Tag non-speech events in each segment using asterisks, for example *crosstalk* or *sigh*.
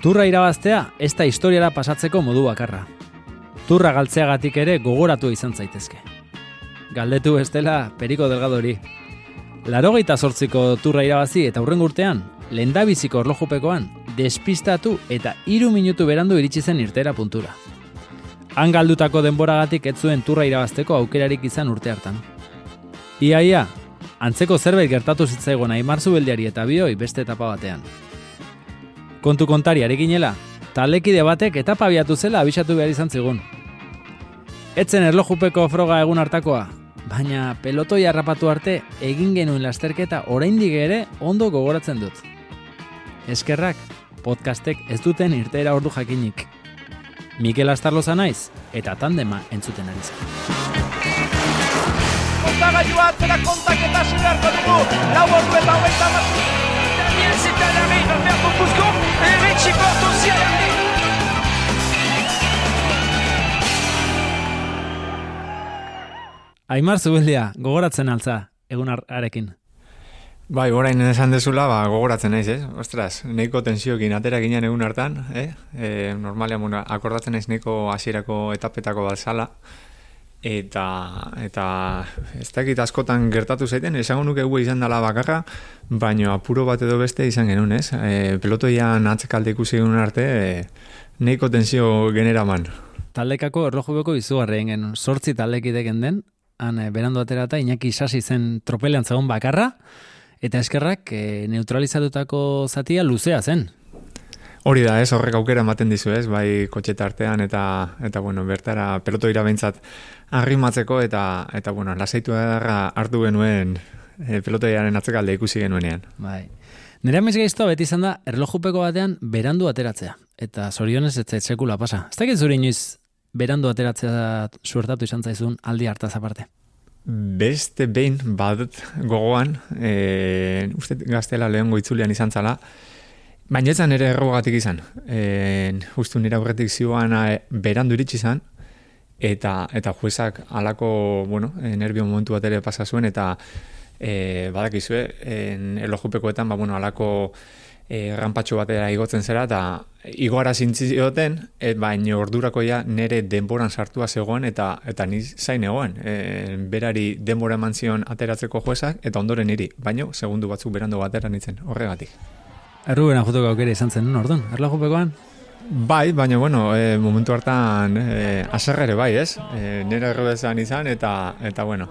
Turra irabaztea ez da historiara pasatzeko modu bakarra. Turra galtzeagatik ere gogoratu izan zaitezke. Galdetu bestela periko delgadori. Larogeita sortziko turra irabazi eta hurren urtean, lendabiziko orlojupekoan, despistatu eta hiru minutu berandu iritsi zen irtera puntura. Han galdutako denboragatik ez zuen turra irabazteko aukerarik izan urte hartan. Ia, ia, antzeko zerbait gertatu zitzaigon aimarzu beldiari eta bioi beste etapa batean. Kontu kontari arekinela, talekide batek etapa biatu zela abisatu behar izan zigun. Etzen erlojupeko froga egun hartakoa, baina pelotoi harrapatu arte egin genuen lasterketa oraindik ere ondo gogoratzen dut. Eskerrak, podcastek ez duten irtera ordu jakinik. Mikel Astarloza naiz, eta tandema entzuten ari zen. Kontagailua atzera kontaketa hasi beharko dugu. Lau ordu eta hogeita Aimar Zubeldia, gogoratzen altza, egun ar- arekin. Bai, orain esan dezula, ba, gogoratzen naiz, ez? Ostras, neiko tensiokin atera ginen egun hartan, eh? E, normalean, bueno, akordatzen naiz neiko hasierako etapetako bat zala, eta, eta ez dakit askotan gertatu zaiten, esango nuke gu izan dela bakarra, baino apuro bat edo beste izan genuen, ez? E, pelotoian atzekalde ikusi genuen arte, e, neiko tensio generaman. Taldekako erlojubeko izugarri genuen, sortzi taldekideken den, han eh, berandu aterata, Iñaki Sasi zen tropelean zegoen bakarra, eta eskerrak eh, neutralizatutako zatia luzea zen. Hori da, ez, horrek aukera ematen dizu, ez, bai kotxeta artean eta eta bueno, bertara pelotoira behintzat arrimatzeko eta eta bueno, lasaitu edarra hartu genuen e, pelotoiaren atzekalde ikusi genuenean. Bai. Nire amez gaiztoa beti izan da, erlojupeko batean berandu ateratzea. Eta zorionez ez sekula pasa. Ez dakit zure inoiz berandu ateratzea suertatu izan zaizun aldi hartaz aparte. Beste behin badut gogoan, e, uste gaztela lehen goitzulean izan zala, baina etzan ere errogatik izan. E, justu nire aurretik zioan e, berandu iritsi izan, eta eta juezak halako, bueno, nervio momentu bat ere pasa zuen, eta e, badakizue, en erlojupekoetan, ba, bueno, halako e, rampatxo batera igotzen zera, eta igoara zintzioten, et, baina ordurako ja nire denboran sartua zegoen, eta eta ni zain egoen. E, berari denbora eman zion ateratzeko juezak, eta ondoren niri, baino segundu batzuk berandu batera nintzen, horregatik. Erruben ajutoko aukera izan zen, orduan? Erlojupekoan? Bai, baina bueno, e, momentu hartan e, aserra ere bai, ez? E, nire errobezan izan, eta, eta bueno,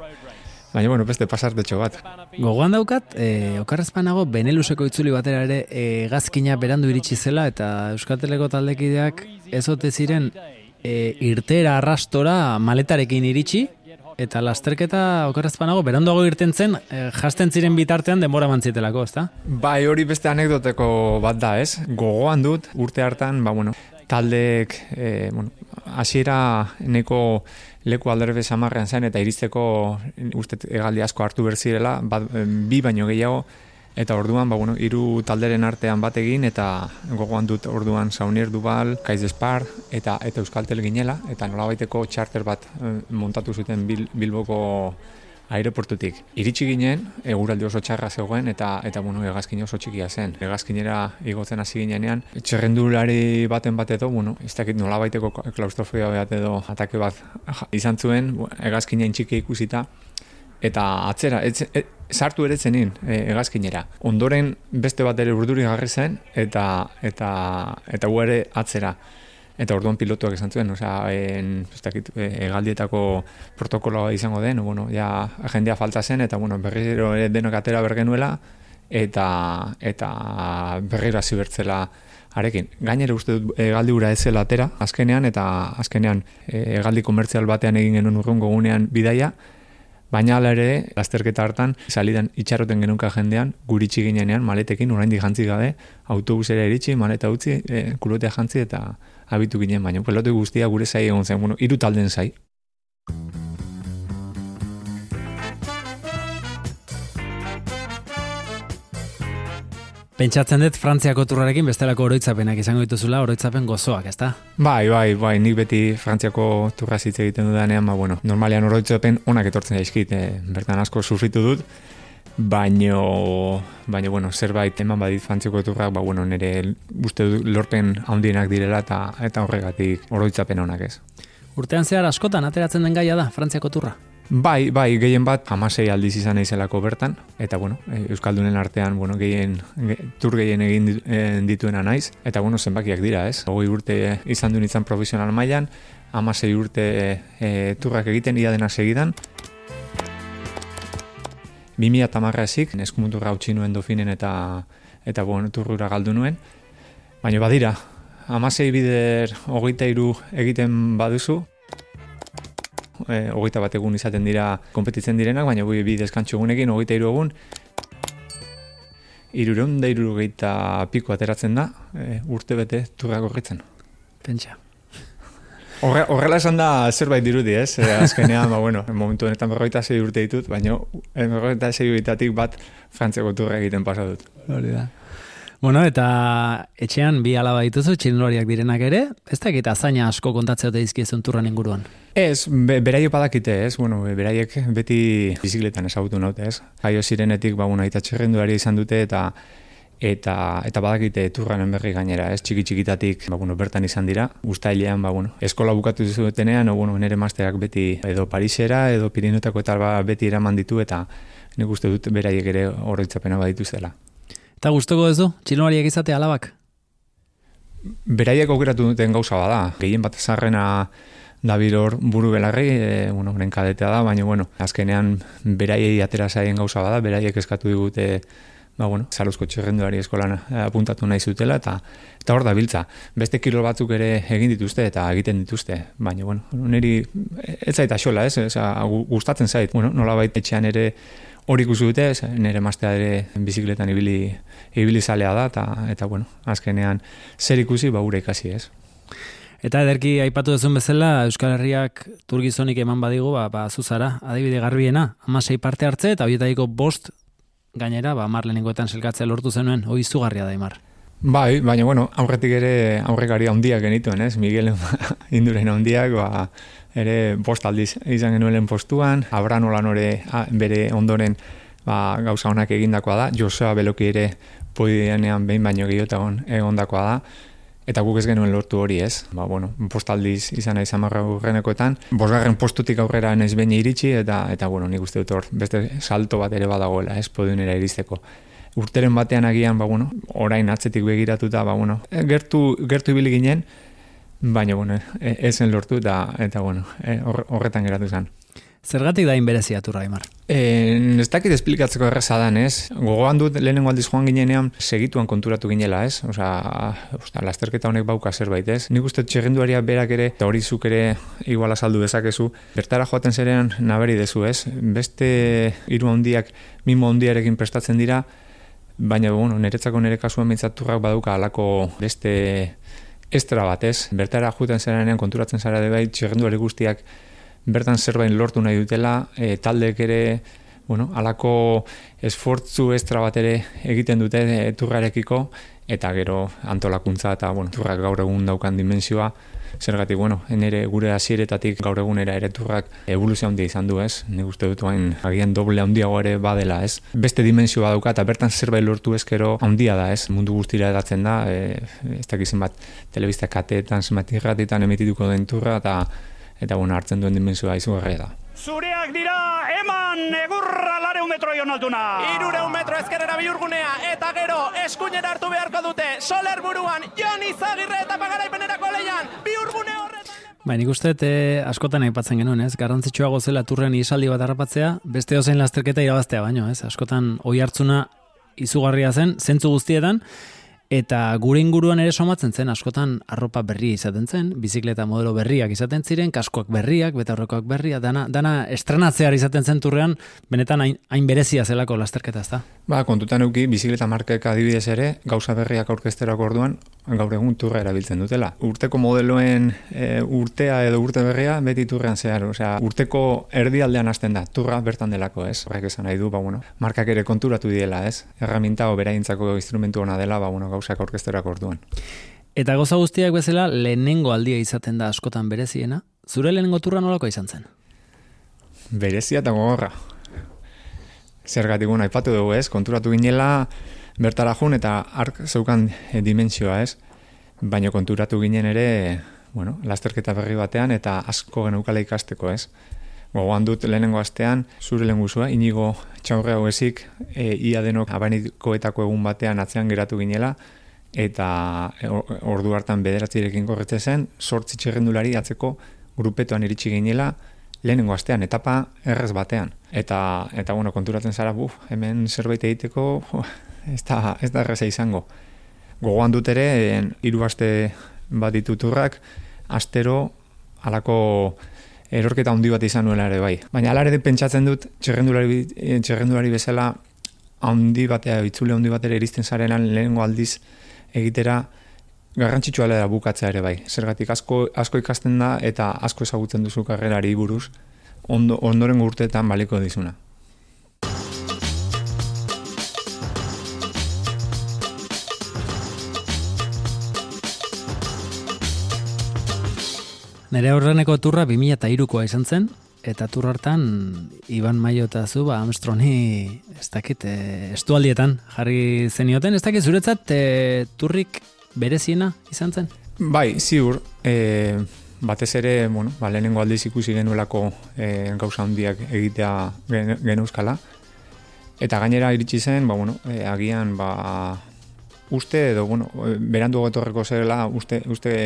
baina bueno, beste pasartetxo bat. Gogoan daukat, e, okarrezpanago Beneluseko itzuli batera ere e, gazkina berandu iritsi zela eta Euskateleko taldekideak ez ote ziren e, irtera arrastora maletarekin iritsi eta lasterketa okarrezpanago beranduago irten zen e, jasten ziren bitartean denbora mantzitelako, ezta? Bai, hori beste anekdoteko bat da, ez? Gogoan dut, urte hartan, ba, bueno, taldeek, e, bueno, hasiera neko leku alderbe samarrean zen, eta iristeko uste egaldi asko hartu berzirela, bat, bi baino gehiago, eta orduan, ba, bueno, hiru talderen artean bat egin, eta gogoan dut orduan Saunier Dubal, Kaiz Despar, eta, eta Euskaltel ginela, eta nolabaiteko charter bat eh, montatu zuten Bil, Bilboko aireportutik. Iritsi ginen, eguraldi oso txarra zegoen eta eta bueno, hegazkin oso txikia zen. Hegazkinera igotzen hasi ginenean, txerrendulari baten bat edo, bueno, ez dakit nolabaiteko klaustrofobia bat edo atake bat izan zuen, hegazkinen txiki ikusita eta atzera, ez, ez, sartu ere zenin e, hegazkinera. Ondoren beste bat ere urduri garri zen eta eta eta gu ere atzera eta orduan pilotuak esan zuen, osea, en, ez dakit, e, egaldietako protokoloa izango den, bueno, ja jendea falta zen, eta bueno, berriro denok atera bergenuela, eta, eta berriro hasi bertzela arekin. Gainera uste dut egaldi ura ez zela atera, azkenean, eta azkenean e, egaldi komertzial batean egin genuen urrungo gunean bidaia, Baina ala ere, lasterketa hartan, salidan itxaroten genunka jendean, guritsi ginenean, maletekin, oraindik jantzi gabe, autobusera iritsi, maleta utzi, e, kulotea jantzi eta abitu ginen, baina pelote guztia gure zai egon zen, bueno, iru talden zai. Pentsatzen dut Frantziako turrarekin bestelako oroitzapenak izango dituzula, oroitzapen gozoak, ezta? Bai, bai, bai, nik beti Frantziako turra hitz egiten dudanean, ba, bueno, normalean oroitzapen onak etortzen daizkit, e, bertan asko sufritu dut, baino, baino, bueno, zerbait eman badit frantzeko turrak, ba, bueno, nire uste du lorpen handienak direla eta eta horregatik oroitzapen honak ez. Urtean zehar askotan ateratzen den gaia da, Frantziako turra. Bai, bai, gehien bat amasei aldiz izan naizelako bertan, eta bueno, e, Euskaldunen artean, bueno, gehien, ge, tur gehien egin eh, dituena naiz, eta bueno, zenbakiak dira, ez? Hogei urte izan duen izan profesional mailan, amasei urte e, turrak egiten, ia dena segidan. 2000 eta marrazik, eskumuturra utzi nuen dofinen eta, eta bueno, turrura galdu nuen. Baina badira, amasei bider hogeita iru egiten baduzu, e, hogeita bat egun izaten dira konpetitzen direnak, baina bi, bi deskantxo egunekin, hogeita iru egun, irureun da piko ateratzen da, e, urte bete turra gorritzen. Pentsa. Horre, horrela esan da zerbait dirudi, ez? E, azkenean, ba, bueno, momentu honetan berrogeita sei urte ditut, baina e, berrogeita sei urteatik bat frantzeko turra egiten pasa dut. Hori da. Bueno, eta etxean bi alaba dituzu, txilnoriak direnak ere, ez dakit azaina asko kontatzea ote dizkiezun turran inguruan. Ez, be, beraiek badakite, ez? Bueno, be- beraiek beti bizikletan ezagutu naute, ez? Jaio zirenetik, ba, bueno, aita izan dute eta eta eta badakite turranen berri gainera, ez? Txiki txikitatik, ba, bueno, bertan izan dira. Uztailean, ba, bueno, eskola bukatu zutenean, o, bueno, nere masterak beti edo Parisera edo Pirinotako eta ba, beti eraman ditu eta nik uste dut beraiek ere horretzapena badituztela. Eta gustoko duzu, txilnoriak izate alabak? Beraiek aukeratu duten gauza bada. Gehien bat zarrena dabil hor buru belarri, e, bueno, kadetea da, baina, bueno, azkenean beraiei atera zaien gauza bada, beraiek eskatu digute ba, bueno, zaruzko txerrenduari eskolan eh, apuntatu nahi zutela, eta eta hor da biltza. Beste kilo batzuk ere egin dituzte eta egiten dituzte, baina, bueno, niri ez zait axola, ez? Gu- gustatzen zait, bueno, nola etxean ere hori ikusi dute, ez, nire mastea ere bizikletan ibili, ibili zalea da, eta, eta bueno, azkenean zer ikusi, ba, gure ikasi, ez? Eta ederki aipatu duzun bezala, Euskal Herriak turgizonik eman badigu, ba, ba zuzara, adibide garbiena, amasei parte hartze, eta horietaiko bost gainera, ba, mar lehenengoetan selkatzea lortu zenuen, hoi izugarria da, Imar. Bai, baina bueno, aurretik ere aurrekari handiak genituen, ez? Miguel *laughs* induren handiak, ba, ere bost aldiz izan genuen postuan, Abra nolan ore bere ondoren ba, gauza honak egindakoa da, Josea Beloki ere podianean behin baino gehiotagon egondakoa da, eta guk ez genuen lortu hori ez. Ba, bueno, bost aldiz izan nahi zamarra urrenekoetan, bosgarren postutik aurrera nez behin iritsi, eta, eta bueno, nik uste dut hor, beste salto bat ere badagoela, ez, podiunera iristeko urteren batean agian, ba, bueno, orain atzetik begiratuta, ba, bueno, gertu, gertu ibili ginen, baina, bueno, ezen lortu eta, eta bueno, e, hor- horretan geratu zen. Zergatik da inberezia turra, Imar? E, ez dakit esplikatzeko erreza dan, ez? Gogoan dut lehenengo aldiz joan ginenean segituan konturatu ginela, ez? Osa, osta, lasterketa honek bauka zerbait, ez? Nik uste txerrenduaria berak ere, eta hori zuk ere igual azaldu dezakezu, bertara joaten zerean naberi dezu, ez? Beste hiru handiak mimo handiarekin prestatzen dira, baina, bueno, niretzako nire kasuan mintzaturrak baduka alako beste estra bat, ez? Bertara joaten zerean konturatzen zara de bai, txerrenduari guztiak bertan zerbait lortu nahi dutela, e, taldek ere, bueno, alako esfortzu estra bat ere egiten dute e, turrarekiko, eta gero antolakuntza eta, bueno, turrak gaur egun daukan dimensioa, zergatik, bueno, nire gure hasieretatik gaur egunera ere turrak evoluzio handia izan du, ez? Nik uste dut hain agian doble handiago ere badela, ez? Beste dimensioa dauka eta bertan zerbait lortu ezkero handia da, ez? Mundu guztira edatzen da, e, ez dakizen bat telebista kateetan, zenbat irratitan emitituko den turra, eta eta bueno, hartzen duen dimensioa izugarria da. Zureak dira, eman egurra lareun metro ion altuna. Irureun metro ezkerrera bihurgunea eta gero eskuinera hartu beharko dute Soler buruan Jon Izagirre eta pagaraipenerako leian bihurgune horretan Ba, nik uste, e, askotan aipatzen genuen, ez? Garrantzitsuago zela turren isaldi bat harrapatzea, beste ozein lasterketa irabaztea baino, ez? Askotan oi hartzuna izugarria zen, zentzu guztietan, eta gure inguruan ere somatzen zen, askotan arropa berria izaten zen, bizikleta modelo berriak izaten ziren, kaskoak berriak, betaurrekoak berria, dana, dana estrenatzear izaten zen turrean, benetan hain, hain berezia zelako lasterketa, ez da? Ba, kontutan euki, bizikleta markek adibidez ere, gauza berriak aurkezterako orduan, gaur egun turra erabiltzen dutela. Urteko modeloen e, urtea edo urte berria beti turrean zehar, osea, urteko erdialdean hasten da, turra bertan delako, ez? Horrek esan nahi du, ba, bueno, markak ere konturatu diela, ez? Erraminta o beraintzako instrumentu ona dela, ba, bueno, gauzak aurkezterako orduan. Eta goza guztiak bezala, lehenengo aldia izaten da askotan bereziena, zure lehenengo turra nolako izan zen? Berezia eta gogorra. Zergatik, bueno, aipatu dugu, ez? Konturatu ginela, bertara jun eta ark zeukan e, dimensioa, ez? Baina konturatu ginen ere, bueno, lasterketa berri batean eta asko geneukala ikasteko, ez? Gogoan dut lehenengo astean, zure lehen inigo txaurre hau ezik, e, ia denok abanikoetako egun batean atzean geratu ginela, eta e, ordu hartan bederatzirekin korretze zen, sortzi txerrendulari atzeko grupetoan iritsi ginela, lehenengo astean, etapa errez batean. Eta, eta bueno, konturatzen zara, buf, hemen zerbait egiteko, ez da, ez da erreza izango. Gogoan dut ere, hiru aste bat dituturrak, astero, alako erorketa handi bat izan nuela ere bai. Baina alare pentsatzen dut, txerrendulari, eh, txerrendulari bezala, handi batea, itzule handi batera iristen zarenan lehenengo aldiz egitera, garrantzitsua da bukatzea ere bai. Zergatik asko, asko ikasten da eta asko ezagutzen duzu karrerari buruz, ondo, ondoren urteetan baliko dizuna. Nere horreneko turra 2002koa izan zen, eta tur hartan Iban Maio eta zu, ba, Armstrongi, ez dakit, e, estualdietan jarri zenioten, ez dakit zuretzat e, turrik bereziena izan zen? Bai, ziur, e, batez ere, bueno, ba, lehenengo aldiz ikusi genuelako e, gauza handiak egitea gen, euskala, eta gainera iritsi zen, ba, bueno, e, agian, ba, uste edo, bueno, berandu getorreko zerela, uste, uste,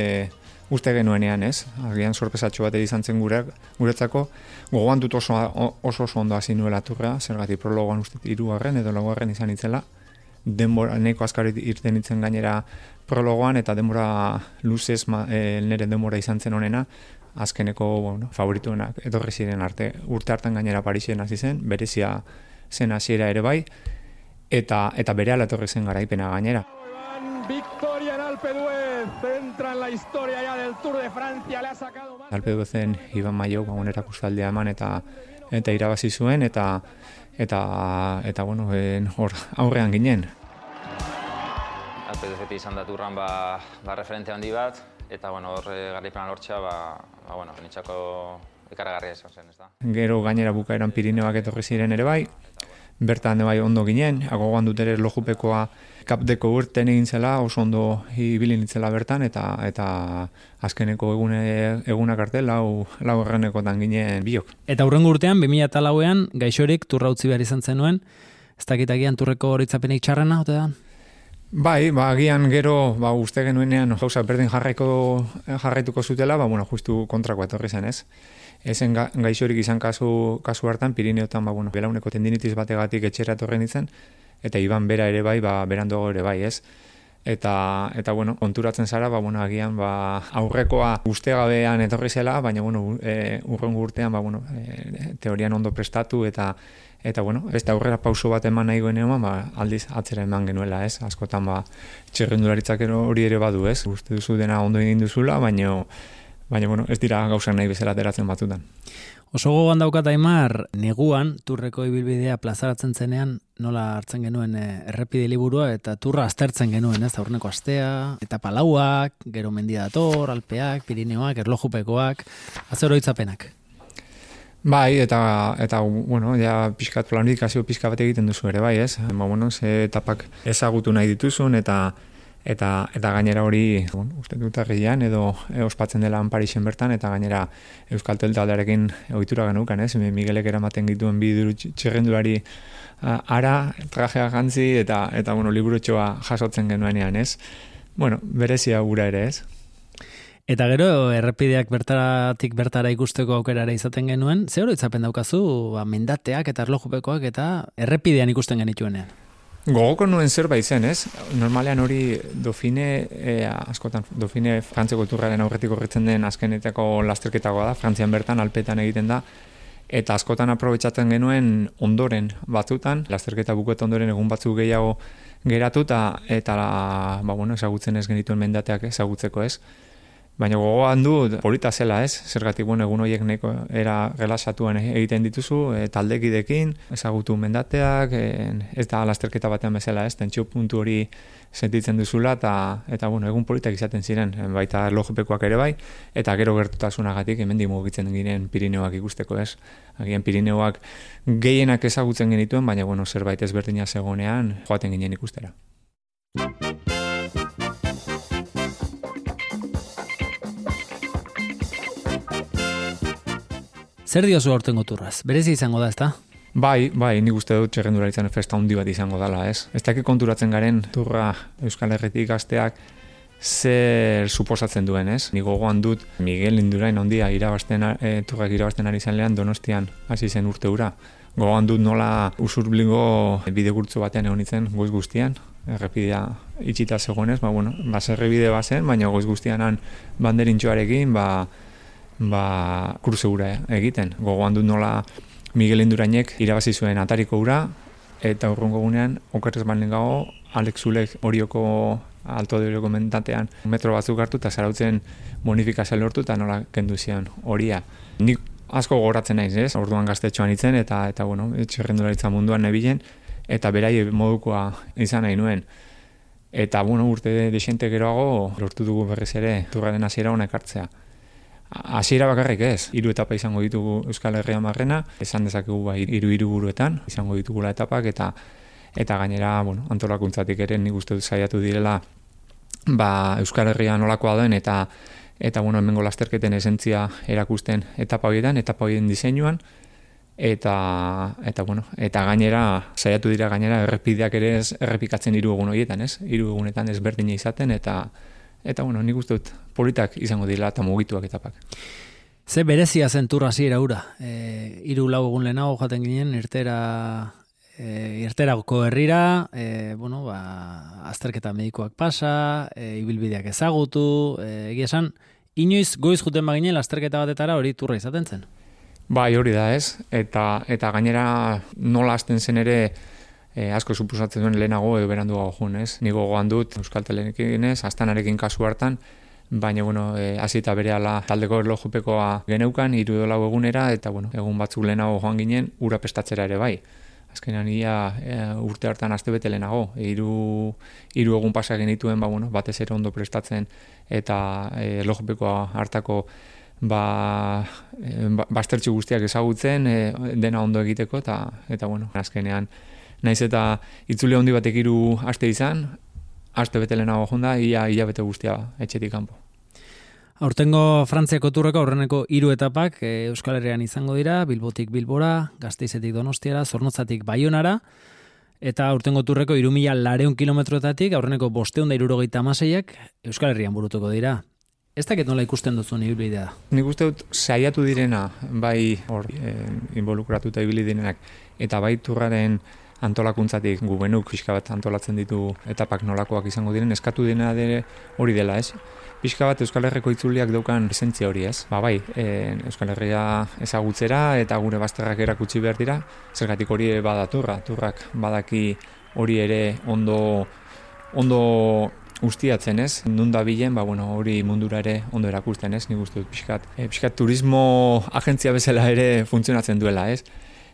uste genuenean, ez? Agian sorpresatxo bat izan zen gure, guretzako, gogoan dut oso oso, oso ondo hasi nuela turra, zergatik prologoan uste irugarren edo laugarren izan itzela, denbora, neko askari irten itzen gainera prologoan, eta denbora luzez ma, e, nire denbora izan zen honena, azkeneko bueno, favorituenak etorri ziren arte urte hartan gainera Parisen hasi zen, berezia zen hasiera ere bai, eta eta bere etorri zen garaipena gainera. En Alpe entra en la historia ya del Tour de Francia, le ha sacado. Alpe zen Iban Maio, ba, ustaldea eman eta eta irabazi zuen eta eta eta bueno, hor aurrean ginen. Alpe duzetik izan da turran ba, ba referente handi bat, eta bueno, hor eh, garripena lortza, ba, ba bueno, nitzako ikaragarria izan zen, ez da. Gero gainera bukaeran Pirineoak etorri ziren ere bai, bertan bai ondo ginen, agogoan dut ere lojupekoa kapdeko urten egin zela, oso ondo ibili nintzela bertan, eta eta azkeneko egune, egunak arte, lau, lau errenekotan ginen biok. Eta hurrengo urtean, 2008an, gaixorik turra utzi behar izan zenuen, ez dakitagian turreko horitzapenik txarrena, ote da? Bai, ba, agian gero, ba, uste genuenean, gauza, berdin jarraiko, jarraituko zutela, ba, bueno, justu kontrako etorri zen, ez? Ezen ga, gaixorik izan kasu, kasu hartan, Pirineotan, ba, bueno, belauneko tendinitis bategatik etxera etorren ditzen, eta iban bera ere bai, ba, beranduago ere bai, ez? Eta, eta bueno, konturatzen zara, ba, bueno, agian, ba, aurrekoa ustegabean etorri zela, baina, bueno, e, urrengo urtean, ba, bueno, e, teorian ondo prestatu, eta, eta, bueno, ez da aurrera pauso bat eman nahi goen ba, aldiz atzera eman genuela, ez? Askotan, ba, txerrendularitzak hori ere badu, ez? Uste duzu dena ondo egin duzula, baina, baina, bueno, ez dira gauzak nahi bezala ateratzen batzutan. Oso gogoan daukat aimar, neguan, turreko ibilbidea plazaratzen zenean, nola hartzen genuen eh, errepide liburua, eta turra aztertzen genuen, ez, aurreko astea, eta palauak, gero mendia dator, alpeak, pirineoak, erlojupekoak, azero itzapenak. Bai, eta, eta bueno, ja, pixkat planifikazio pixka bat egiten duzu ere, bai, ez? Ba, bueno, ze etapak ezagutu nahi dituzun, eta eta eta gainera hori bueno, uste dut agian edo e, ospatzen dela Parisen bertan eta gainera Euskal Teltaldearekin ohitura genukan, ez? Miguelek eramaten dituen bi txirrendulari ara trajea jantzi eta eta bueno, liburutxoa jasotzen genuenean, ez? Bueno, berezia gura ere, ez? Eta gero, errepideak bertaratik bertara ikusteko aukerara izaten genuen, ze hori itzapen daukazu, ba, mendateak eta erlojupekoak eta errepidean ikusten genituenean? Gogoko nuen zerbait zen, ez? Normalean hori dofine, e, askotan, dofine frantzeko turraren aurretik horretzen den azkenetako lasterketagoa da, frantzian bertan, alpetan egiten da, eta askotan aprobetsatzen genuen ondoren batzutan, lasterketa bukuet ondoren egun batzu gehiago geratu, eta, eta ba, bueno, ezagutzen ez genituen mendateak ezagutzeko ez. Baina gogoan du polita zela, ez? Zergatik, bueno, egun horiek neko era relasatuan egiten dituzu, e, taldekidekin, ezagutu mendateak, e, ez da lasterketa batean bezala, ez? Tentsio puntu hori sentitzen duzula, eta, eta bueno, egun politak izaten ziren, baita logepekoak ere bai, eta gero gertutasunagatik hemen mugitzen ginen Pirineoak ikusteko, ez? Agian Pirineoak gehienak ezagutzen genituen, baina, bueno, zerbait ezberdina zegonean, joaten ginen ikustera. Zer diozu aurten goturraz? Berezi izango da, ezta? Bai, bai, nik uste dut txerrendura izan festa handi bat izango dela, ez? Ez dakik konturatzen garen turra Euskal Herretik gazteak zer suposatzen duen, ez? Ni gogoan dut Miguel Indurain ondia irabazten, e, turrak irabazten ari zen donostian hasi zen urte ura. Gogoan dut nola usurblingo bidegurtzo batean egon itzen goiz guztian, errepidea itxita zegoenez, ba, bueno, baserre bide bazen, baina goiz guztianan banderintxoarekin, ba, ba, kurse ura egiten. Gogoan dut nola Miguel Indurainek irabazi zuen atariko ura, eta urrungo gunean, okerrez banen gago, Alex Zulek horioko alto de komentatean metro batzuk hartu eta zarautzen bonifikazio lortu eta nola kendu zion horia. Nik asko goratzen naiz, ez? Orduan gaztetxoan itzen eta eta bueno, txerrendularitza munduan nebilen eta berai modukoa izan nahi nuen. Eta bueno, urte desente geroago lortu dugu berriz ere turraren hasiera honek hartzea. Hasiera bakarrik ez, hiru etapa izango ditugu Euskal Herria marrena, esan dezakegu bai hiru hiru buruetan izango ditugula etapak eta eta gainera, bueno, antolakuntzatik ere nik uste dut saiatu direla ba, Euskal Herria nolakoa den eta eta bueno, hemengo lasterketen esentzia erakusten etapa horietan, etapa horien diseinuan. Eta eta bueno, eta gainera saiatu dira gainera errepideak ere ez errepikatzen hiru egun horietan, ez? Hiru egunetan ezberdina izaten eta eta bueno, nik uste dut politak izango dira eta mugituak etapak. Ze berezia zen turra zira ura. E, iru lau egun lehenago jaten ginen, irtera, e, irterako herrira, e, bueno, ba, azterketa medikoak pasa, e, ibilbideak ezagutu, e, egia esan, inoiz goiz juten baginen azterketa batetara hori turra izaten zen. Bai, hori da ez, eta, eta gainera nola azten zen ere, e, asko suposatzen duen lehenago edo berandu jun, ez? Nigo goan dut Euskal Telenekin ez, astanarekin kasu hartan, baina, bueno, e, azita bere ala taldeko erlojupekoa geneukan, iru dolau egunera, eta, bueno, egun batzuk lehenago joan ginen, ura pestatzera ere bai. Azkenean ia e, urte hartan aste bete lehenago, hiru hiru egun pasa genituen, ba, bueno, batez ere ondo prestatzen, eta e, erlojupekoa hartako ba, e, bastertxu guztiak ezagutzen, e, dena ondo egiteko, eta, eta bueno, azkenean, naiz eta itzule handi batek hiru aste izan, aste bete lehenago jonda, ia, ia bete guztia etxetik kanpo. Aurtengo Frantziako turreko aurreneko hiru etapak e, Euskal Herrian izango dira, Bilbotik Bilbora, Gasteizetik Donostiara, Zornotzatik Baionara, eta aurtengo turreko irumila lareun kilometroetatik aurreneko bosteun da irurogeita amaseiak Euskal Herrian burutuko dira. Ez dakit nola ikusten duzu ni ibilbidea? Nik uste dut saiatu direna, bai hor e, involukratuta ibili direnak, eta bai turraren antolakuntzatik gubenuk pixka bat antolatzen ditu etapak nolakoak izango diren, eskatu dena dere hori dela, ez? Pixka bat Euskal Herriko itzuliak daukan esentzia hori, ez? Ba, bai, e, Euskal Herria ezagutzera eta gure bazterrak erakutsi behar dira, zergatik hori bada turra, turrak badaki hori ere ondo ondo ustiatzen, ez? Nunda bilen, ba, bueno, hori mundura ere ondo erakusten, ez? Nik uste dut pixkat, e, pixkat turismo agentzia bezala ere funtzionatzen duela, ez?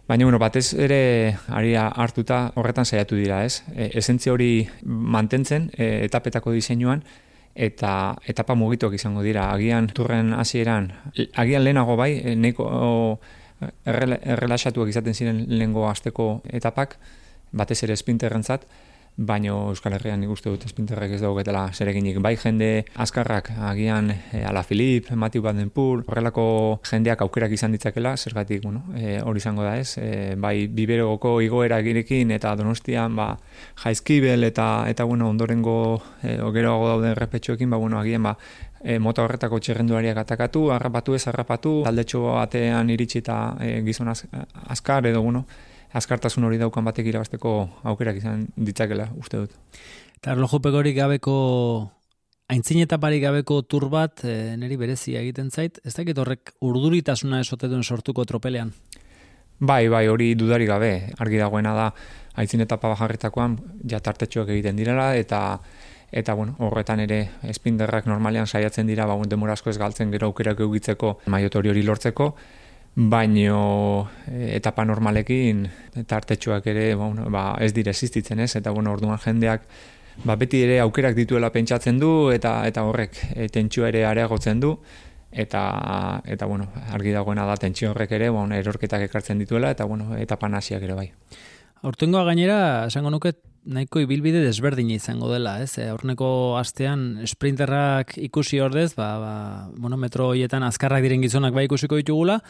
Baina, bueno, batez ere ari hartuta horretan saiatu dira, ez? E, esentzia hori mantentzen e, etapetako diseinuan, eta etapa mugituak izango dira. Agian turren hasieran, agian lehenago bai, e, neko errelaxatuak izaten ziren lehengo asteko etapak, batez ere espinterrentzat, baino Euskal Herrian nik uste dut espinterrek ez dauketela zereginik. Bai jende azkarrak agian e, Ala Filip, Matiu Badenpur, horrelako jendeak aukerak izan ditzakela, zergatik bueno, e, hori izango da ez, e, bai biberogoko igoera girekin eta donostian ba, jaizkibel eta eta bueno, ondorengo e, ogeroago dauden repetxoekin, ba, bueno, agian ba, e, mota horretako txerrenduariak atakatu, harrapatu ez harrapatu, aldetxo batean iritsi eta e, gizon azkar edo, bueno, azkartasun hori daukan batek irabasteko aukerak izan ditzakela, uste dut. Eta erlojupekorik gabeko, aintzinetaparik gabeko tur bat, e, niri berezia egiten zait, ez dakit horrek urduritasuna esotetuen sortuko tropelean? Bai, bai, hori dudari gabe, argi dagoena da, aitzin etapa bajarritakoan, ja tartetxoak egiten direla, eta eta bueno, horretan ere espinderrak normalean saiatzen dira, ba, demora asko ez galtzen gero aukerak eugitzeko maiotori hori lortzeko, baino e, etapa normalekin eta ere ba, bueno, ba, ez dire existitzen ez, eta bueno, orduan jendeak ba, beti ere aukerak dituela pentsatzen du eta eta horrek e, tentsua ere areagotzen du eta eta bueno, argi dagoena da tentsio horrek ere bueno, erorketak ekartzen dituela eta bueno, etapa nasiak ere bai. Aurtengoa gainera, esango nuke nahiko ibilbide desberdina izango dela, ez? E, astean sprinterrak ikusi ordez, ba, ba, bueno, metro hoietan azkarrak diren gizonak bai ikusiko ditugula,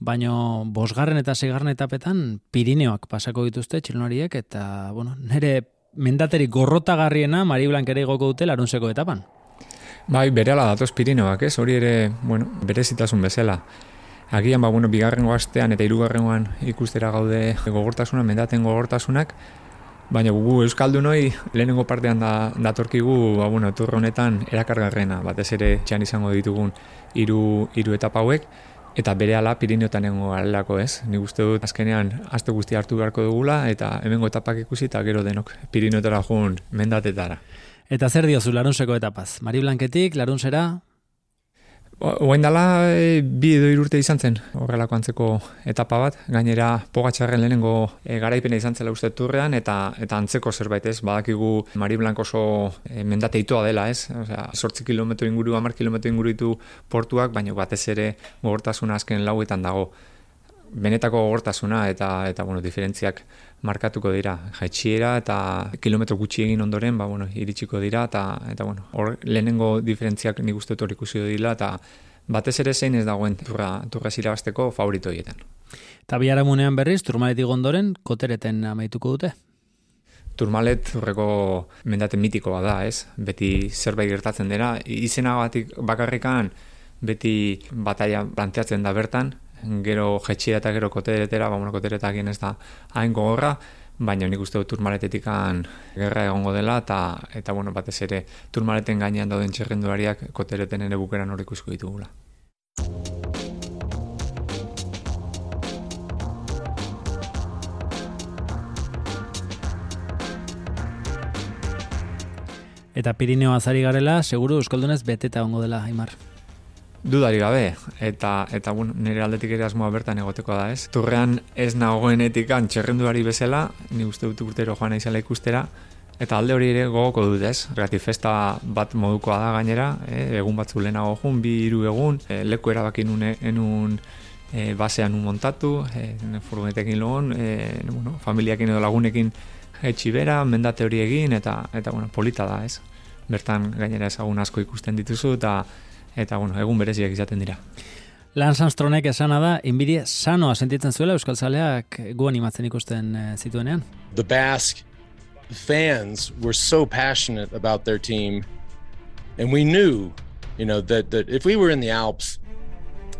baino bosgarren eta seigarren etapetan Pirineoak pasako dituzte txilonariek eta bueno, nire mendateri gorrotagarriena Mari Blanc ere igoko dute larunseko etapan. Bai, berehala datoz Pirineoak, ez? Hori ere, bueno, berezitasun bezala. Agian, ba, bueno, bigarren astean eta hirugarrengoan ikustera gaude gogortasuna, mendaten gogortasunak, baina gu Euskaldunoi lehenengo partean da, datorkigu, ba, bueno, turro honetan erakargarrena, batez ere txan izango ditugun hiru hiru etapa hauek, eta bere ala Pirineotan nengo alelako ez. Ni uste dut azkenean aste guzti hartu beharko dugula eta hemengo etapak ikusi eta gero denok Pirineotara joan mendatetara. Eta zer diozu larunseko etapaz? Mari Blanketik, larunsera, Oain dala e, bi edo irurte izan zen horrelako antzeko etapa bat, gainera pogatxarren lehenengo e, garaipena izan zela uste turrean, eta eta antzeko zerbait ez, badakigu Mari Blanco e, mendate itoa dela ez, osea, sortzi kilometro inguru, amar kilometro inguru ditu portuak, baina batez ere gogortasuna azken lauetan dago. Benetako gogortasuna eta eta bueno, diferentziak markatuko dira. Jaitxiera eta kilometro gutxi egin ondoren, ba bueno, iritsiko dira eta eta bueno, hor lehenengo diferentziak nik uste dut ikusi dira eta batez ere zein ez dagoen turra turra irabasteko favorito hietan. Ta biharamunean berriz turmaletik ondoren kotereten amaituko dute. Turmalet urreko mendate mitikoa da, ez? Beti zerbait gertatzen dira, izenagatik bakarrikan beti bataia planteatzen da bertan, gero jetxia eta gero koteretera, ba, bueno, koteretak ez da hain gogorra, baina nik uste dut turmaletetik gerra egongo dela, eta, eta bueno, batez ere turmaleten gainean dauden txerrendulariak kotereten ere bukeran hori ikusko ditugula. Eta Pirineo azari garela, seguru Euskaldunez beteta ongo dela, Aimar. Dudari gabe, eta, eta bun, nire aldetik ere asmoa bertan egoteko da, ez? Turrean ez nagoenetik txerrenduari bezala, ni uste dut urtero joan izela ikustera, eta alde hori ere gogoko dut, ez? Rati festa bat modukoa da gainera, eh? egun batzu lehenago jun, bi hiru egun, e, leku erabaki nune, enun e, basean un montatu, e, furgonetekin logon, e, bueno, familiakin edo lagunekin etxi bera, mendate hori egin, eta, eta bueno, polita da, ez? Bertan gainera ezagun asko ikusten dituzu, eta eta bueno, egun bereziak izaten dira. Lan Sanstronek esana da, inbidie sanoa sentitzen zuela Euskal Zaleak gu animatzen ikusten e, zituenean. The Basque fans were so passionate about their team and we knew, you know, that, that if we were in the Alps,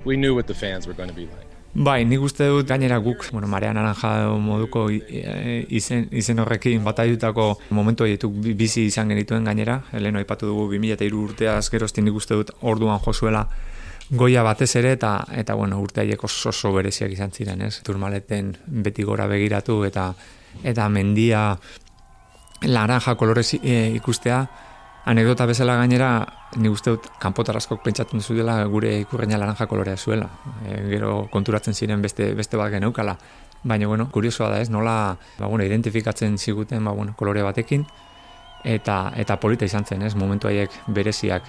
we knew what the fans were going to be like. Bai, nik uste dut gainera guk, bueno, Marea Naranja moduko izen, izen horrekin batailutako momentu haietuk bizi izan genituen gainera, heleno aipatu dugu 2003 urteaz geroztin nik uste dut orduan josuela goia batez ere eta eta bueno, urte haiek oso oso bereziak izan ziren, ez? Turmaleten beti gora begiratu eta eta mendia laranja kolorez e, ikustea anekdota bezala gainera ni uste dut kanpotar pentsatzen zuela gure ikurreina laranja kolorea zuela. E, gero konturatzen ziren beste beste bat geneukala. Baina, bueno, kuriosoa da ez, nola ba, bueno, identifikatzen ziguten ba, bueno, kolore batekin, eta eta polita izan zen, ez, momentu haiek bereziak.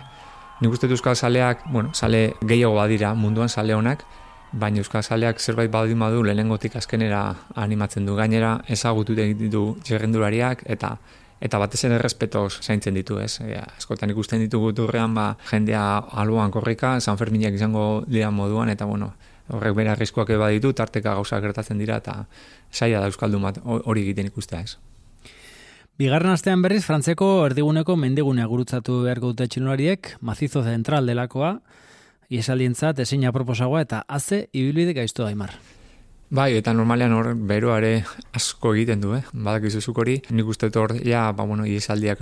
Ni uste dut Euskal Saleak, bueno, sale gehiago badira munduan sale honak, baina Euskal Saleak zerbait badu lehenengotik azkenera animatzen du gainera, ezagutu ditu txerrendulariak, eta eta batez ere respetoz zaintzen ditu, ez? Ja, eskotan ikusten ditugu turrean, ba, jendea aluan korrika, San Ferminak izango dira moduan, eta bueno, horrek bera arriskoak eba ditu, tarteka gauza gertatzen dira, eta saia da Euskaldun bat hori egiten ikustea, ez? Bigarren astean berriz, Frantzeko erdiguneko mendigunea gurutzatu beharko dute txilunariek, mazizo zentral delakoa, iesalientzat, ezin aproposagoa, eta haze ibilbide gaiztu daimar. Bai, eta normalean hor beroare asko egiten du, eh? Badak izuzuk hori, nik uste hor, ja, ba, bueno, iesaldiak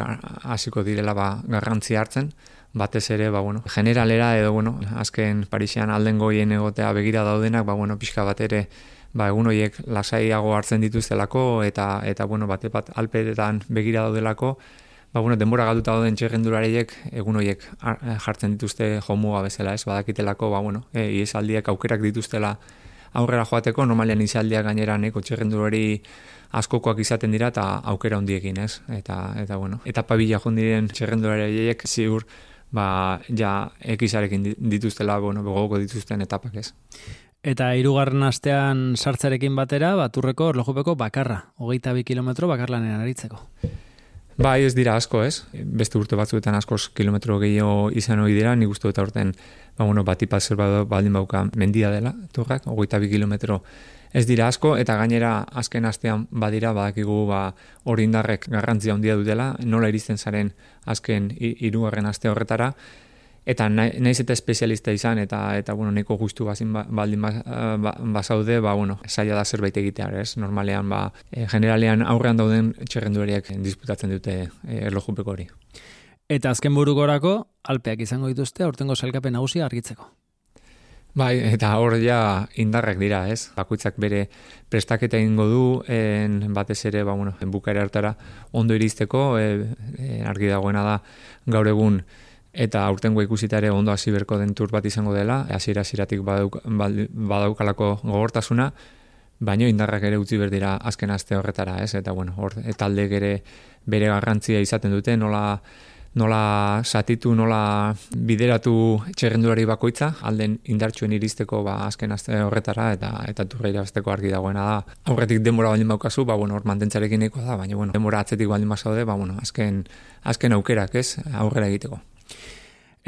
hasiko direla ba, garrantzi hartzen, batez ere, ba, bueno, generalera edo, bueno, azken Parisian alden goien egotea begira daudenak, ba, bueno, pixka bat ere, ba, egun horiek lasaiago hartzen dituztelako, eta, eta bueno, bate bat alperetan begira daudelako, ba, bueno, denbora galduta dauden txerrendulariek egun horiek jartzen dituzte jomuga bezala, ez, badakitelako, ba, bueno, e, aukerak dituztela aurrera joateko, normalean izaldiak gainera neko txerrendulari askokoak izaten dira eta aukera hondiekin, ez? Eta, eta bueno, etapa bila jondiren txerrendulariek ziur, ba, ja, ekizarekin dituztela, bueno, begoko dituzten etapak, ez? Eta hirugarren astean sartzarekin batera, baturreko orlojupeko bakarra, hogeita bi kilometro bakarlanen aritzeko. Bai, ez dira asko, ez? Beste urte batzuetan askoz kilometro gehiago izan hori dira, nik uste eta urten, ba, bueno, bat ipatzer baldin bauka mendia dela, turrak, hogeita bi kilometro. Ez dira asko, eta gainera azken astean badira, badakigu, ba, hori indarrek garrantzia handia dutela, nola iristen zaren azken hirugarren aste horretara, eta naiz eta espezialista izan eta eta bueno neko gustu bazin ba, baldin ba, ba, basaude ba bueno saia da zerbait egitea ez? Normalean ba e, generalean aurrean dauden txerrendulariak disputatzen dute e, erlojupeko hori. Eta azken burugorako alpeak izango dituzte aurtengo sailkapen nagusia argitzeko. Bai, eta hor ja indarrak dira, ez? Bakoitzak bere prestaketa egingo du, en batez ere, ba, bueno, bukaera hartara ondo iristeko, e, e, argi dagoena da gaur egun eta aurtengo ikusita ere ondo hasi berko den tur bat izango dela, hasiera hasieratik badauk, badaukalako gogortasuna, baino indarrak ere utzi berdira azken aste horretara, ez? Eta bueno, hor talde ere bere garrantzia izaten dute, nola nola satitu, nola bideratu txerrendulari bakoitza, alden indartsuen iristeko ba, azken aste horretara, eta eta turra irabazteko argi dagoena da. Aurretik denbora baldin baukazu, ba, bueno, hor mantentzarekin da, baina bueno, denbora atzetik baldin basaude, ba, bueno, azken, azken aukerak, ez, aurrera egiteko.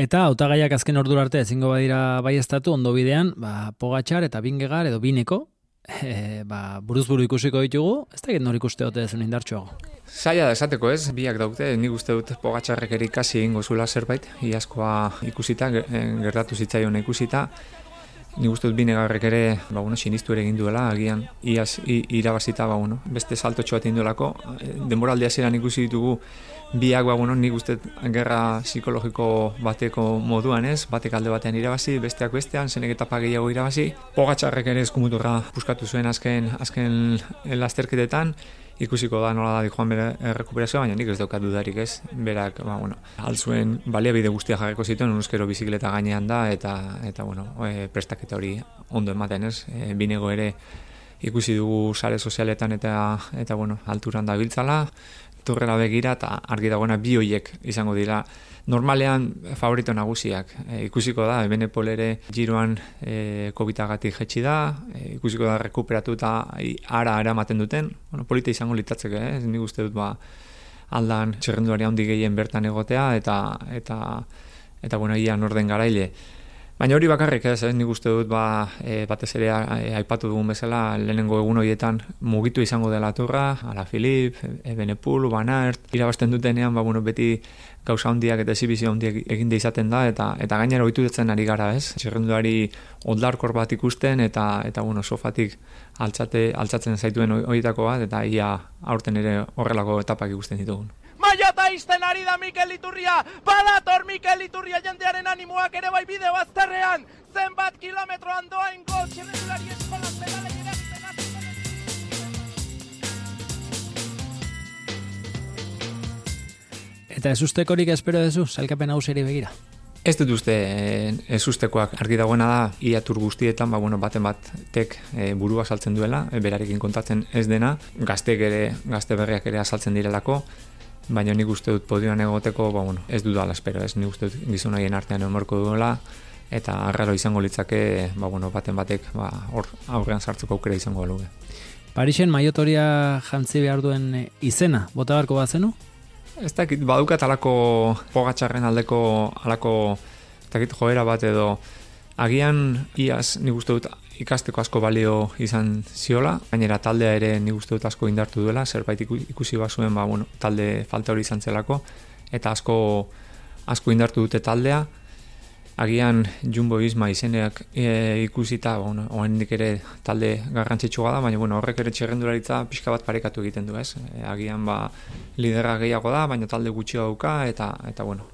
Eta hautagaiak azken ordu arte ezingo badira baiestatu ondo bidean, ba, pogatxar eta bingegar edo bineko, *laughs* e, ba, buruz buru ikusiko ditugu, ez da nor ikuste dute zen indartxoago. Zaila da esateko ez, biak daute, nik uste dut pogatxarrek erikasi ingo zula zerbait, iazkoa ikusita, gertatu zitzaion ikusita, Ni uste dut binegarrek ere, ba, bueno, sinistu ere egin duela, agian iaz irabazita, ba, bueno, beste salto txoat egin duelako. Denboraldia zeran ikusi ditugu, biak, ba, bueno, nik uste gerra psikologiko bateko moduan ez, batek alde batean irabazi, besteak bestean, zenek etapa gehiago irabazi. Pogatxarrek ere eskumuturra puskatu zuen azken, azken lasterketetan, ikusiko da nola da joan bere errekuperazioa, baina nik ez daukat dudarik ez, berak, ba, bueno, altzuen baliabide guztia jarriko zituen, unuzkero bizikleta gainean da, eta, eta bueno, e, prestaketa hori ondo ematen ez, e, binego ere ikusi dugu sare sozialetan eta, eta bueno, alturan da biltzala, turrera begira, eta argi dagoena bi hoiek izango dira, normalean favorito nagusiak. E, ikusiko da, Benepol ere giroan e, COVID-agatik jetxi da, e, ikusiko da rekuperatu eta ara eramaten duten, bueno, polita izango litatzeke, eh? nik uste dut ba, aldan txerrenduari handi gehien bertan egotea, eta, eta, eta bueno, ia norden garaile. Baina hori bakarrik ez, eh? nik uste dut ba, e, batez ere e, aipatu dugun bezala lehenengo egun horietan mugitu izango dela turra, ala Filip, e, Benepul, Banart, irabazten dutenean, ba, bueno, beti gauza handiak eta esibizio handiak egin izaten da, eta eta gainera ohitu dutzen ari gara, ez? Txerrenduari odlarkor bat ikusten, eta, eta bueno, sofatik altzate, altzatzen zaituen horietako bat, eta ia aurten ere horrelako etapak ikusten ditugun. Maia eta izten ari da Mikel Iturria, badator Mikel Iturria jendearen animoak ere bai bideo azterrean, zenbat kilometroan doain gol, txerrendulari eskolaz pedale Eta ez ustekorik espero duzu, zailkapen hau begira? Ez dut uste eh, ez ustekoak. Argi dagoena da, ia tur guztietan, ba, bueno, baten bat tek e, burua saltzen duela, e, berarekin kontatzen ez dena, gaztek ere, gazte berriak ere azaltzen direlako, baina nik uste dut podioan egoteko, ba, bueno, ez dut ala espero, ez nik uste dut gizonaien artean emorko duela, eta arraro izango litzake, ba, bueno, baten batek ba, hor aurrean sartzeko aukera izango luke. Parixen maiotoria jantzi behar duen izena, bota barko bat zenu? Ez dakit, badukat alako pogatxarren aldeko alako dakit, joera bat edo agian iaz nik uste dut ikasteko asko balio izan ziola, gainera taldea ere nik uste dut asko indartu duela, zerbait ikusi bazuen ba, bueno, talde falta hori izan zelako, eta asko asko indartu dute taldea, agian Jumbo Isma izeneak e, ikusita, bueno, oendik ere talde garrantzitsua da, baina bueno, horrek ere txerrendularitza pixka bat parekatu egiten du, ez? E, agian ba lidera gehiago da, baina talde gutxi dauka eta eta bueno,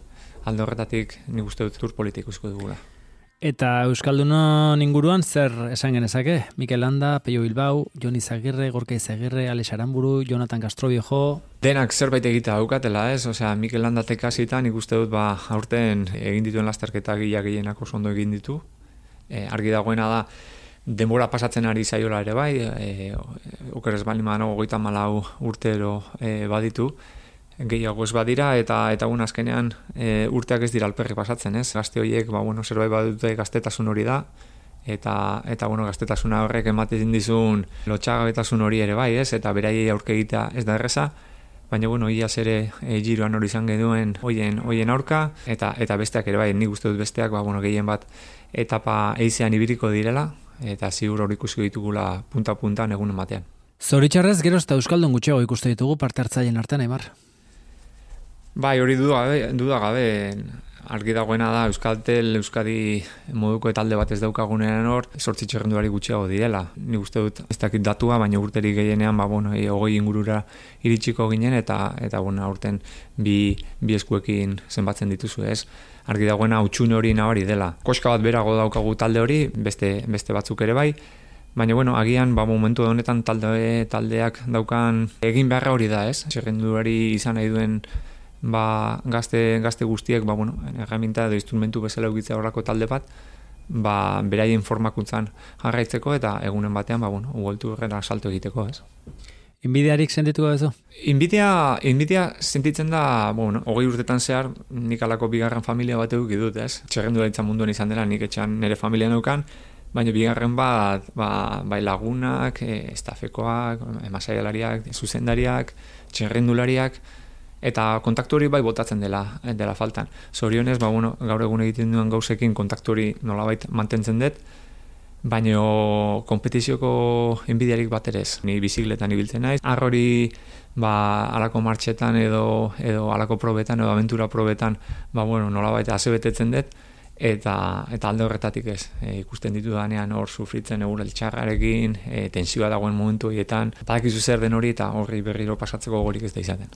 alde horretatik nik uste dut tur politikusiko dugula. Eta Euskaldunon inguruan zer esan genezake? Mikel Landa, Peio Bilbao, Joni Zagirre, Gorka Izagirre, Alex Aramburu, Jonathan Castrobiojo... Denak zerbait egita daukatela, ez? Osea, Mikel Landa tekasitan ikuste dut ba, aurten egin dituen lasterketa gila gehienako ondo egin ditu. E, argi dagoena da, denbora pasatzen ari zaiola ere bai, e, okeres bali manago goita malau urtero e, baditu, gehiago ez badira eta eta un azkenean e, urteak ez dira alperri pasatzen, ez? Gazte horiek, ba bueno, zerbait badute gaztetasun hori da eta eta bueno, gaztetasuna horrek ematen dizun lotxagabetasun hori ere bai, ez? Eta beraiei aurke egitea ez da erresa. Baina bueno, iaz ere e, giroan hori izan genuen hoien hoien aurka eta eta besteak ere bai, ni gustu dut besteak, ba bueno, gehien bat etapa eizean ibiriko direla eta ziur hori ikusi ditugula punta puntan egun ematean. Zoritxarrez, gero eta Euskaldun gutxego ikuste ditugu parte hartzaileen artean, Aimar. Bai, hori duda gabe, argi dagoena da Euskaltel Euskadi moduko talde bat ez daukagunean hor, sortzi txerrenduari gutxiago direla. Ni uste dut ez dakit datua, baina urterik gehienean ba bueno, e, hogei ingurura iritsiko ginen eta eta bueno, aurten bi, bi eskuekin zenbatzen dituzu, ez? Argi dagoena utxune hori nabari dela. Koska bat berago daukagu talde hori, beste beste batzuk ere bai, Baina, bueno, agian, ba, momentu honetan talde, taldeak daukan egin beharra hori da, ez? Txerrendulari izan nahi duen ba, gazte, gazte guztiek ba, bueno, erraminta edo instrumentu bezala egitzea horrako talde bat, ba, beraien formakuntzan jarraitzeko eta egunen batean, ba, bueno, uoltu horrela salto egiteko, ez? Inbidiarik sentitu gabezu? Inbidia, inbidia sentitzen da, bueno, hogei urtetan zehar, nik alako bigarren familia bat eduki dut, ez? Txerrendu da munduan izan dela, nik etxan nire familia neukan, baina bigarren bat, ba, bai lagunak, e, estafekoak, emasaialariak, zuzendariak, txerrendulariak, eta kontaktu hori bai botatzen dela dela faltan. Zorionez, ba, bueno, gaur egun egiten duen gauzekin kontaktu hori nolabait mantentzen dut, baina kompetizioko enbidiarik bat ere ez. Ni bizikletan ibiltzen naiz. Arrori ba, alako martxetan edo, edo alako probetan edo aventura probetan ba, bueno, nolabait azebetetzen dut, eta eta alde horretatik ez e, ikusten ditu danean hor sufritzen egur eltxarrarekin e, tensioa dagoen momentu horietan badakizu zer den hori eta horri berriro pasatzeko gorik ez da izaten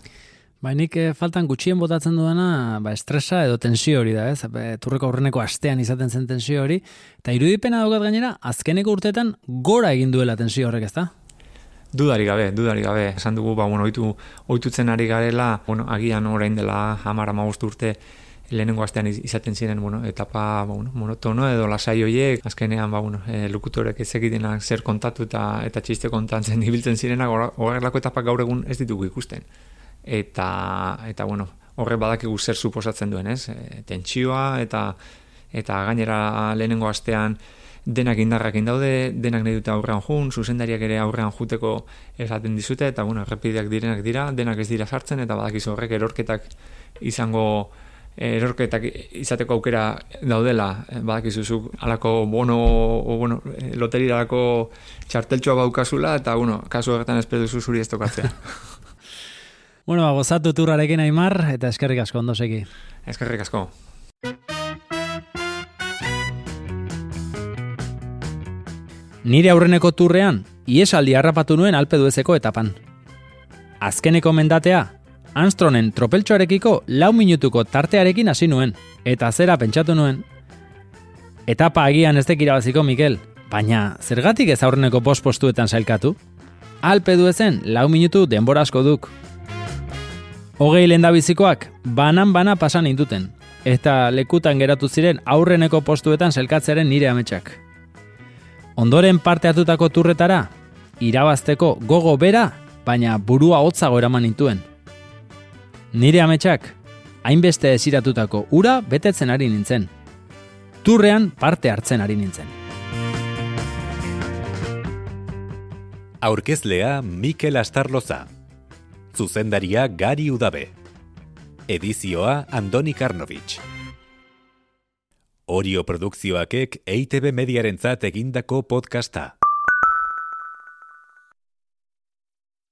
Bainik eh, faltan gutxien botatzen duena, ba, estresa edo tensio hori da, ez? Ba, turreko aurreneko astean izaten zen tensio hori. Eta irudipena daukat gainera, azkeneko urteetan gora egin duela tensio horrek, ez da? Dudari gabe, dudari gabe. Esan dugu, ba, bueno, oitu, oitutzen ari garela, bueno, agian orain dela hamar amagost urte lehenengo astean izaten ziren, bueno, etapa, ba, bueno, monotono edo lasai hoiek, azkenean, ba, bueno, e, lukutorek ez egitenak zer kontatu eta, eta txiste kontatzen *laughs* ibiltzen zirenak, horrelako etapak gaur egun ez ditugu ikusten eta eta bueno, horre badakigu zer suposatzen duen, ez? E, tentsioa eta eta gainera lehenengo astean denak indarrak daude, denak nahi dute aurrean jun, zuzendariak ere aurrean juteko esaten dizute, eta bueno, errepideak direnak dira, denak ez dira sartzen, eta badakizu horrek erorketak izango erorketak izateko aukera daudela, badakizuzuk alako bono, o, bueno, loterirako txarteltxoa baukazula, eta bueno, kasu horretan espeduzu zuri ez tokatzea. *laughs* Bueno, ba, gozatu turrarekin aimar, eta eskerrik asko ondo seki. Eskerrik asko. Nire aurreneko turrean, iesaldi harrapatu nuen alpeduezeko etapan. Azkeneko mendatea, Anstronen tropeltxoarekiko lau minutuko tartearekin hasi nuen, eta zera pentsatu nuen. Etapa agian ez dekirabaziko, Mikel, baina zergatik ez aurreneko pospostuetan sailkatu? Alpeduezen lau minutu denbora asko duk, Hogei lendabizikoak banan-bana pasan induten, eta lekutan geratu ziren aurreneko postuetan zelkatzearen nire ametsak. Ondoren parte hartutako turretara, irabazteko gogo bera, baina burua hotzago eraman intuen. Nire ametsak, hainbeste eziratutako ura betetzen ari nintzen. Turrean parte hartzen ari nintzen. Aurkezlea Mikel Astarloza zuzendaria Gari Udabe. Edizioa Andoni Karnovich. Orio produkzioakek EITB mediarentzat egindako podcasta.